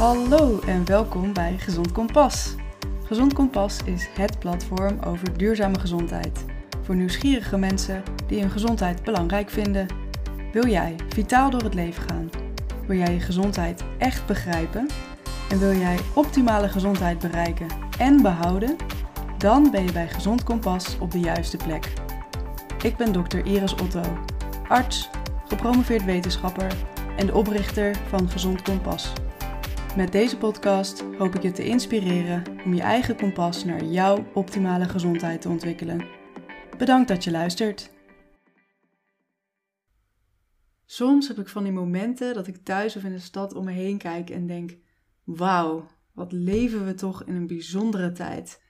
Hallo en welkom bij Gezond Kompas. Gezond Kompas is het platform over duurzame gezondheid. Voor nieuwsgierige mensen die hun gezondheid belangrijk vinden. Wil jij vitaal door het leven gaan? Wil jij je gezondheid echt begrijpen? En wil jij optimale gezondheid bereiken en behouden? Dan ben je bij Gezond Kompas op de juiste plek. Ik ben dokter Iris Otto, arts, gepromoveerd wetenschapper en de oprichter van Gezond Kompas. Met deze podcast hoop ik je te inspireren om je eigen kompas naar jouw optimale gezondheid te ontwikkelen. Bedankt dat je luistert. Soms heb ik van die momenten dat ik thuis of in de stad om me heen kijk en denk: Wauw, wat leven we toch in een bijzondere tijd.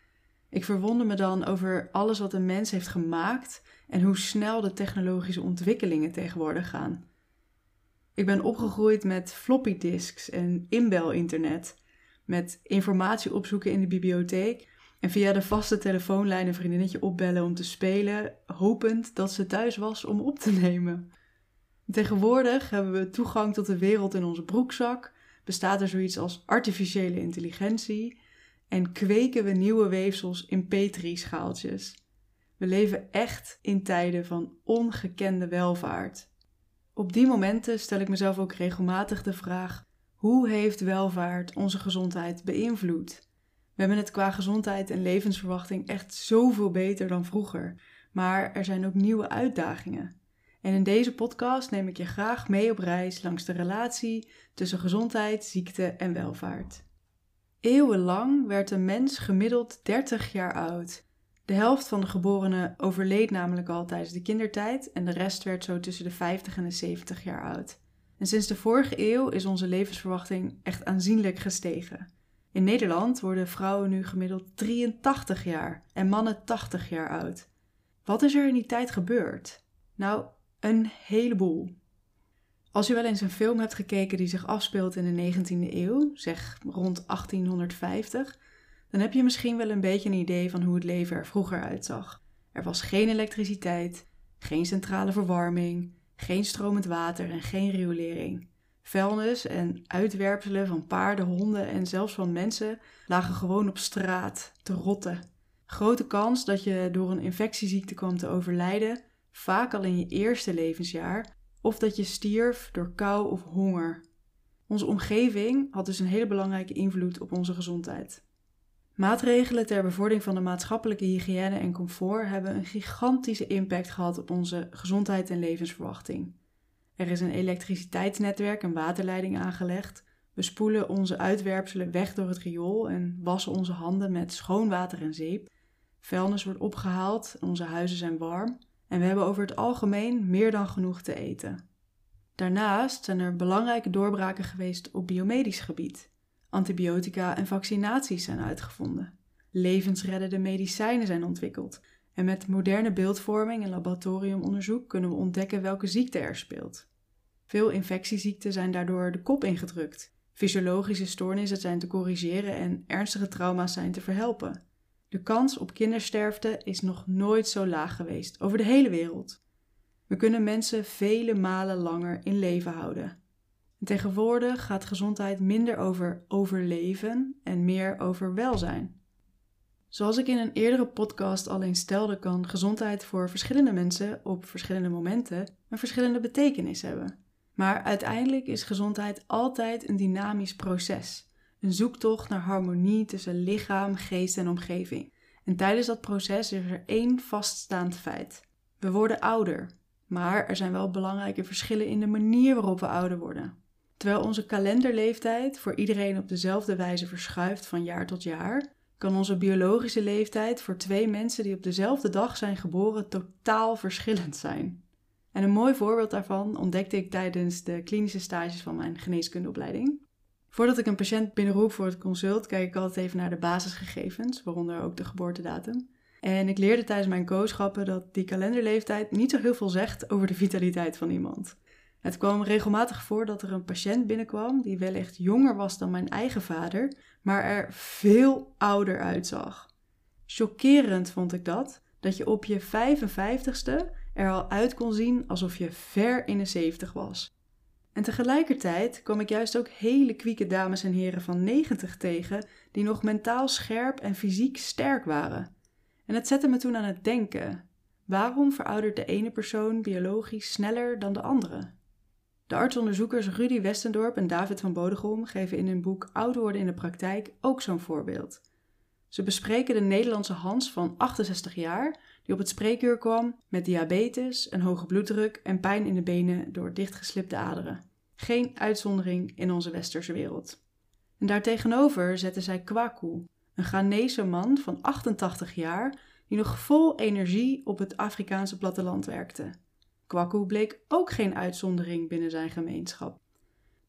Ik verwonder me dan over alles wat een mens heeft gemaakt en hoe snel de technologische ontwikkelingen tegenwoordig gaan. Ik ben opgegroeid met floppy disks en inbel-internet, met informatie opzoeken in de bibliotheek en via de vaste telefoonlijn een vriendinnetje opbellen om te spelen, hopend dat ze thuis was om op te nemen. Tegenwoordig hebben we toegang tot de wereld in onze broekzak, bestaat er zoiets als artificiële intelligentie en kweken we nieuwe weefsels in petrischaaltjes. We leven echt in tijden van ongekende welvaart. Op die momenten stel ik mezelf ook regelmatig de vraag: hoe heeft welvaart onze gezondheid beïnvloed? We hebben het qua gezondheid en levensverwachting echt zoveel beter dan vroeger, maar er zijn ook nieuwe uitdagingen. En in deze podcast neem ik je graag mee op reis langs de relatie tussen gezondheid, ziekte en welvaart. Eeuwenlang werd een mens gemiddeld 30 jaar oud. De helft van de geborenen overleed namelijk al tijdens de kindertijd en de rest werd zo tussen de 50 en de 70 jaar oud. En sinds de vorige eeuw is onze levensverwachting echt aanzienlijk gestegen. In Nederland worden vrouwen nu gemiddeld 83 jaar en mannen 80 jaar oud. Wat is er in die tijd gebeurd? Nou, een heleboel. Als je wel eens een film hebt gekeken die zich afspeelt in de 19e eeuw, zeg rond 1850, dan heb je misschien wel een beetje een idee van hoe het leven er vroeger uitzag. Er was geen elektriciteit, geen centrale verwarming, geen stromend water en geen riolering. Vuilnis en uitwerpselen van paarden, honden en zelfs van mensen lagen gewoon op straat te rotten. Grote kans dat je door een infectieziekte kwam te overlijden, vaak al in je eerste levensjaar, of dat je stierf door kou of honger. Onze omgeving had dus een hele belangrijke invloed op onze gezondheid. Maatregelen ter bevordering van de maatschappelijke hygiëne en comfort hebben een gigantische impact gehad op onze gezondheid en levensverwachting. Er is een elektriciteitsnetwerk en waterleiding aangelegd. We spoelen onze uitwerpselen weg door het riool en wassen onze handen met schoon water en zeep. Vuilnis wordt opgehaald, onze huizen zijn warm en we hebben over het algemeen meer dan genoeg te eten. Daarnaast zijn er belangrijke doorbraken geweest op biomedisch gebied. Antibiotica en vaccinaties zijn uitgevonden. Levensreddende medicijnen zijn ontwikkeld. En met moderne beeldvorming en laboratoriumonderzoek kunnen we ontdekken welke ziekte er speelt. Veel infectieziekten zijn daardoor de kop ingedrukt. Fysiologische stoornissen zijn te corrigeren en ernstige trauma's zijn te verhelpen. De kans op kindersterfte is nog nooit zo laag geweest over de hele wereld. We kunnen mensen vele malen langer in leven houden. Tegenwoordig gaat gezondheid minder over overleven en meer over welzijn. Zoals ik in een eerdere podcast al eens stelde, kan gezondheid voor verschillende mensen op verschillende momenten een verschillende betekenis hebben. Maar uiteindelijk is gezondheid altijd een dynamisch proces, een zoektocht naar harmonie tussen lichaam, geest en omgeving. En tijdens dat proces is er één vaststaand feit: we worden ouder. Maar er zijn wel belangrijke verschillen in de manier waarop we ouder worden. Terwijl onze kalenderleeftijd voor iedereen op dezelfde wijze verschuift van jaar tot jaar, kan onze biologische leeftijd voor twee mensen die op dezelfde dag zijn geboren totaal verschillend zijn. En een mooi voorbeeld daarvan ontdekte ik tijdens de klinische stages van mijn geneeskundeopleiding. Voordat ik een patiënt binnenroep voor het consult, kijk ik altijd even naar de basisgegevens, waaronder ook de geboortedatum. En ik leerde tijdens mijn kooschappen dat die kalenderleeftijd niet zo heel veel zegt over de vitaliteit van iemand. Het kwam regelmatig voor dat er een patiënt binnenkwam die wellicht jonger was dan mijn eigen vader, maar er veel ouder uitzag. Chockerend vond ik dat, dat je op je 55ste er al uit kon zien alsof je ver in de 70 was. En tegelijkertijd kwam ik juist ook hele kwieke dames en heren van 90 tegen die nog mentaal scherp en fysiek sterk waren. En het zette me toen aan het denken: waarom veroudert de ene persoon biologisch sneller dan de andere? De artsonderzoekers Rudy Westendorp en David van Bodegom geven in hun boek Oud worden in de praktijk ook zo'n voorbeeld. Ze bespreken de Nederlandse Hans van 68 jaar, die op het spreekuur kwam met diabetes, een hoge bloeddruk en pijn in de benen door dichtgeslipte aderen. Geen uitzondering in onze westerse wereld. En daartegenover zetten zij Kwaku, een Ghanese man van 88 jaar die nog vol energie op het Afrikaanse platteland werkte. Kwaku bleek ook geen uitzondering binnen zijn gemeenschap.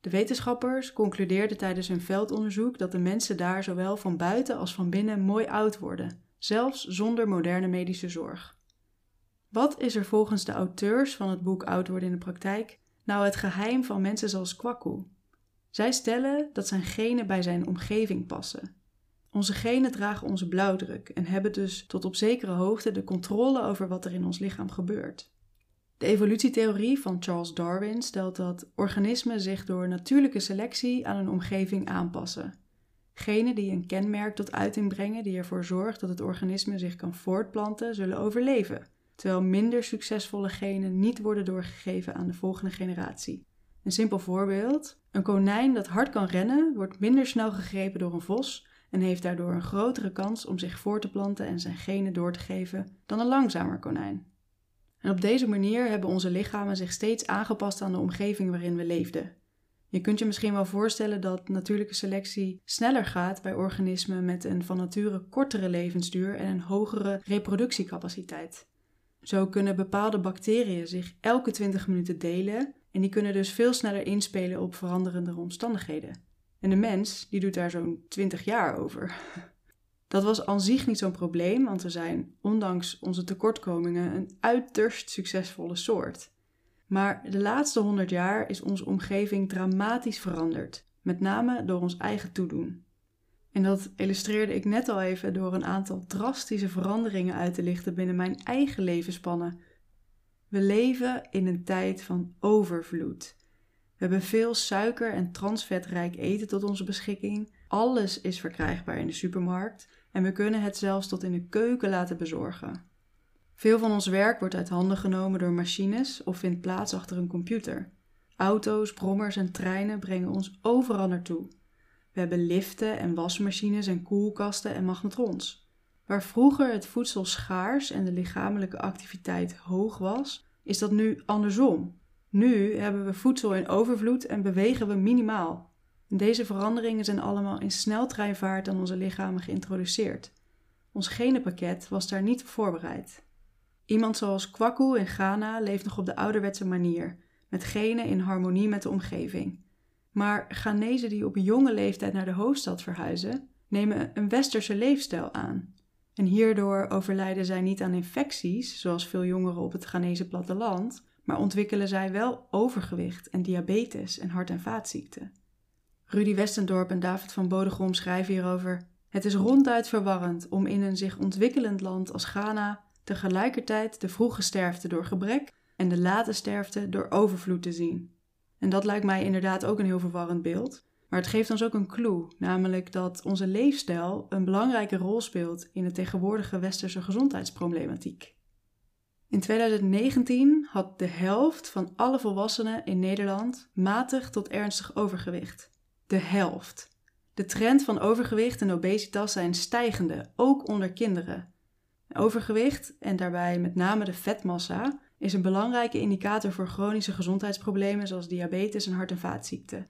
De wetenschappers concludeerden tijdens hun veldonderzoek dat de mensen daar zowel van buiten als van binnen mooi oud worden, zelfs zonder moderne medische zorg. Wat is er volgens de auteurs van het boek Oud worden in de praktijk nou het geheim van mensen zoals Kwaku? Zij stellen dat zijn genen bij zijn omgeving passen. Onze genen dragen onze blauwdruk en hebben dus tot op zekere hoogte de controle over wat er in ons lichaam gebeurt. De evolutietheorie van Charles Darwin stelt dat organismen zich door natuurlijke selectie aan een omgeving aanpassen. Genen die een kenmerk tot uiting brengen die ervoor zorgt dat het organisme zich kan voortplanten, zullen overleven, terwijl minder succesvolle genen niet worden doorgegeven aan de volgende generatie. Een simpel voorbeeld: een konijn dat hard kan rennen, wordt minder snel gegrepen door een vos en heeft daardoor een grotere kans om zich voor te planten en zijn genen door te geven dan een langzamer konijn. En op deze manier hebben onze lichamen zich steeds aangepast aan de omgeving waarin we leefden. Je kunt je misschien wel voorstellen dat natuurlijke selectie sneller gaat bij organismen met een van nature kortere levensduur en een hogere reproductiecapaciteit. Zo kunnen bepaalde bacteriën zich elke 20 minuten delen en die kunnen dus veel sneller inspelen op veranderende omstandigheden. En de mens, die doet daar zo'n 20 jaar over. Dat was aan zich niet zo'n probleem, want we zijn, ondanks onze tekortkomingen, een uiterst succesvolle soort. Maar de laatste 100 jaar is onze omgeving dramatisch veranderd, met name door ons eigen toedoen. En dat illustreerde ik net al even door een aantal drastische veranderingen uit te lichten binnen mijn eigen levensspannen. We leven in een tijd van overvloed. We hebben veel suiker- en transvetrijk eten tot onze beschikking. Alles is verkrijgbaar in de supermarkt en we kunnen het zelfs tot in de keuken laten bezorgen. Veel van ons werk wordt uit handen genomen door machines of vindt plaats achter een computer. Auto's, brommers en treinen brengen ons overal naartoe. We hebben liften en wasmachines en koelkasten en magnetrons. Waar vroeger het voedsel schaars en de lichamelijke activiteit hoog was, is dat nu andersom. Nu hebben we voedsel in overvloed en bewegen we minimaal. Deze veranderingen zijn allemaal in sneltreinvaart aan onze lichamen geïntroduceerd. Ons genenpakket was daar niet op voorbereid. Iemand zoals Kwaku in Ghana leeft nog op de ouderwetse manier, met genen in harmonie met de omgeving. Maar Ghanese die op jonge leeftijd naar de hoofdstad verhuizen, nemen een westerse leefstijl aan. En hierdoor overlijden zij niet aan infecties, zoals veel jongeren op het Ghanese platteland, maar ontwikkelen zij wel overgewicht en diabetes en hart- en vaatziekten. Rudy Westendorp en David van Bodegom schrijven hierover: Het is ronduit verwarrend om in een zich ontwikkelend land als Ghana tegelijkertijd de vroege sterfte door gebrek en de late sterfte door overvloed te zien. En dat lijkt mij inderdaad ook een heel verwarrend beeld. Maar het geeft ons ook een clue, namelijk dat onze leefstijl een belangrijke rol speelt in de tegenwoordige westerse gezondheidsproblematiek. In 2019 had de helft van alle volwassenen in Nederland matig tot ernstig overgewicht. De helft. De trend van overgewicht en obesitas zijn stijgende, ook onder kinderen. Overgewicht, en daarbij met name de vetmassa, is een belangrijke indicator voor chronische gezondheidsproblemen zoals diabetes en hart- en vaatziekten.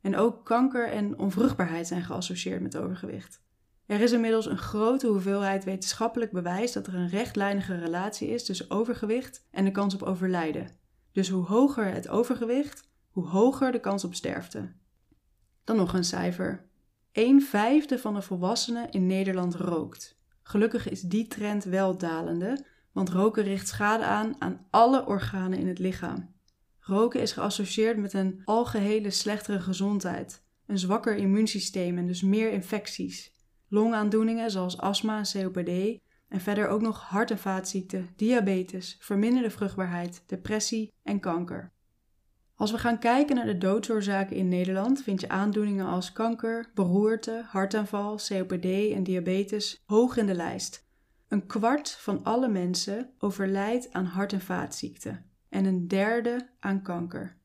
En ook kanker en onvruchtbaarheid zijn geassocieerd met overgewicht. Er is inmiddels een grote hoeveelheid wetenschappelijk bewijs dat er een rechtlijnige relatie is tussen overgewicht en de kans op overlijden. Dus hoe hoger het overgewicht, hoe hoger de kans op sterfte. Dan nog een cijfer. Een vijfde van de volwassenen in Nederland rookt. Gelukkig is die trend wel dalende, want roken richt schade aan aan alle organen in het lichaam. Roken is geassocieerd met een algehele slechtere gezondheid, een zwakker immuunsysteem en dus meer infecties longaandoeningen zoals astma en COPD en verder ook nog hart- en vaatziekten, diabetes, verminderde vruchtbaarheid, depressie en kanker. Als we gaan kijken naar de doodsoorzaken in Nederland, vind je aandoeningen als kanker, beroerte, hartaanval, COPD en diabetes hoog in de lijst. Een kwart van alle mensen overlijdt aan hart- en vaatziekten en een derde aan kanker.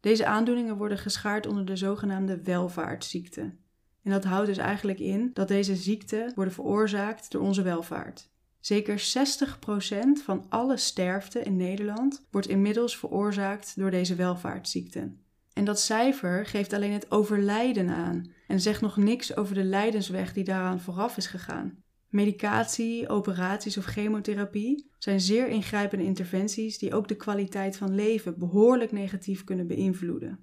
Deze aandoeningen worden geschaard onder de zogenaamde welvaartsziekten. En dat houdt dus eigenlijk in dat deze ziekten worden veroorzaakt door onze welvaart. Zeker 60% van alle sterfte in Nederland wordt inmiddels veroorzaakt door deze welvaartsziekten. En dat cijfer geeft alleen het overlijden aan en zegt nog niks over de lijdensweg die daaraan vooraf is gegaan. Medicatie, operaties of chemotherapie zijn zeer ingrijpende interventies die ook de kwaliteit van leven behoorlijk negatief kunnen beïnvloeden.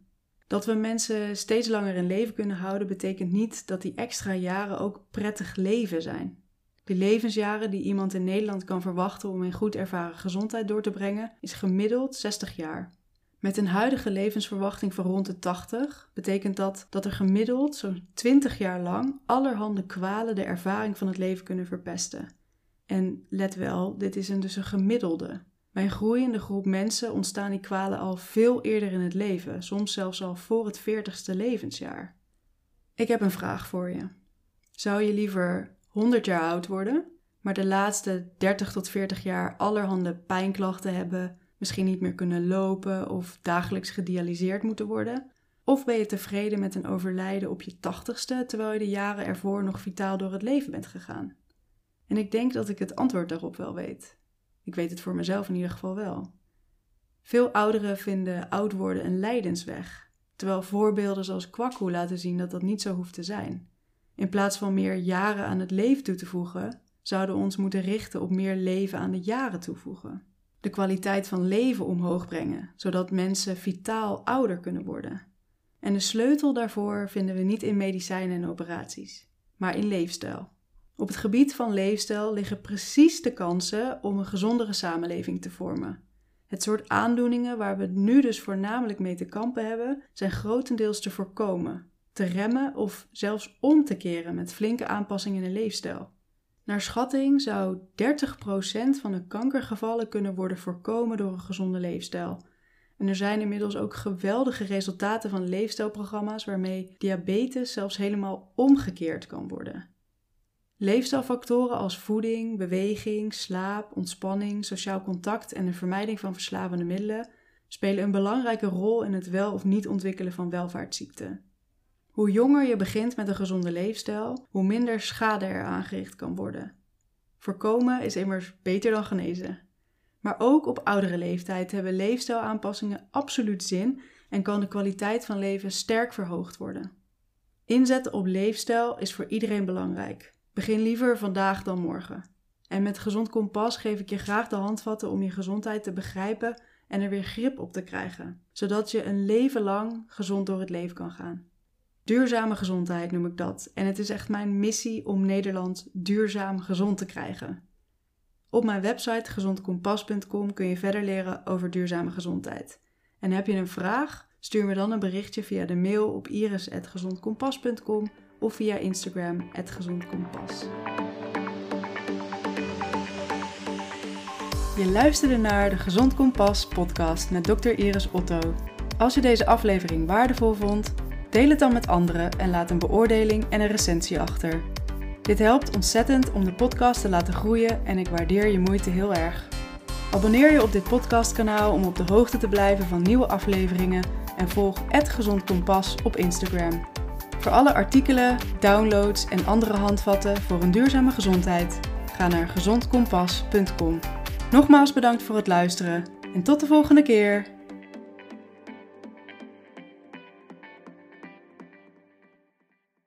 Dat we mensen steeds langer in leven kunnen houden, betekent niet dat die extra jaren ook prettig leven zijn. De levensjaren die iemand in Nederland kan verwachten om in goed ervaren gezondheid door te brengen, is gemiddeld 60 jaar. Met een huidige levensverwachting van rond de 80 betekent dat dat er gemiddeld zo'n 20 jaar lang allerhande kwalen de ervaring van het leven kunnen verpesten. En let wel, dit is een dus een gemiddelde. Bij een groeiende groep mensen ontstaan die kwalen al veel eerder in het leven, soms zelfs al voor het 40ste levensjaar. Ik heb een vraag voor je. Zou je liever 100 jaar oud worden, maar de laatste 30 tot 40 jaar allerhande pijnklachten hebben, misschien niet meer kunnen lopen of dagelijks gedialyseerd moeten worden? Of ben je tevreden met een overlijden op je 80ste terwijl je de jaren ervoor nog vitaal door het leven bent gegaan? En ik denk dat ik het antwoord daarop wel weet. Ik weet het voor mezelf in ieder geval wel. Veel ouderen vinden oud worden een lijdensweg, terwijl voorbeelden zoals Kwaku laten zien dat dat niet zo hoeft te zijn. In plaats van meer jaren aan het leven toe te voegen, zouden we ons moeten richten op meer leven aan de jaren toevoegen. De kwaliteit van leven omhoog brengen, zodat mensen vitaal ouder kunnen worden. En de sleutel daarvoor vinden we niet in medicijnen en operaties, maar in leefstijl. Op het gebied van leefstijl liggen precies de kansen om een gezondere samenleving te vormen. Het soort aandoeningen waar we nu dus voornamelijk mee te kampen hebben, zijn grotendeels te voorkomen, te remmen of zelfs om te keren met flinke aanpassingen in de leefstijl. Naar schatting zou 30% van de kankergevallen kunnen worden voorkomen door een gezonde leefstijl. En er zijn inmiddels ook geweldige resultaten van leefstijlprogramma's waarmee diabetes zelfs helemaal omgekeerd kan worden. Leefstijlfactoren als voeding, beweging, slaap, ontspanning, sociaal contact en de vermijding van verslavende middelen spelen een belangrijke rol in het wel of niet ontwikkelen van welvaartsziekten. Hoe jonger je begint met een gezonde leefstijl, hoe minder schade er aangericht kan worden. Voorkomen is immers beter dan genezen. Maar ook op oudere leeftijd hebben leefstijlaanpassingen absoluut zin en kan de kwaliteit van leven sterk verhoogd worden. Inzetten op leefstijl is voor iedereen belangrijk. Begin liever vandaag dan morgen. En met Gezond Kompas geef ik je graag de handvatten om je gezondheid te begrijpen en er weer grip op te krijgen, zodat je een leven lang gezond door het leven kan gaan. Duurzame gezondheid noem ik dat. En het is echt mijn missie om Nederland duurzaam gezond te krijgen. Op mijn website gezondkompas.com kun je verder leren over duurzame gezondheid. En heb je een vraag? Stuur me dan een berichtje via de mail op iris.gezondkompas.com of via Instagram @gezondkompas. Je luisterde naar de Gezond Kompas podcast met Dr. Iris Otto. Als je deze aflevering waardevol vond, Deel het dan met anderen en laat een beoordeling en een recensie achter. Dit helpt ontzettend om de podcast te laten groeien en ik waardeer je moeite heel erg. Abonneer je op dit podcastkanaal om op de hoogte te blijven van nieuwe afleveringen en volg Gezond Kompas op Instagram. Voor alle artikelen, downloads en andere handvatten voor een duurzame gezondheid, ga naar gezondkompas.com. Nogmaals bedankt voor het luisteren en tot de volgende keer!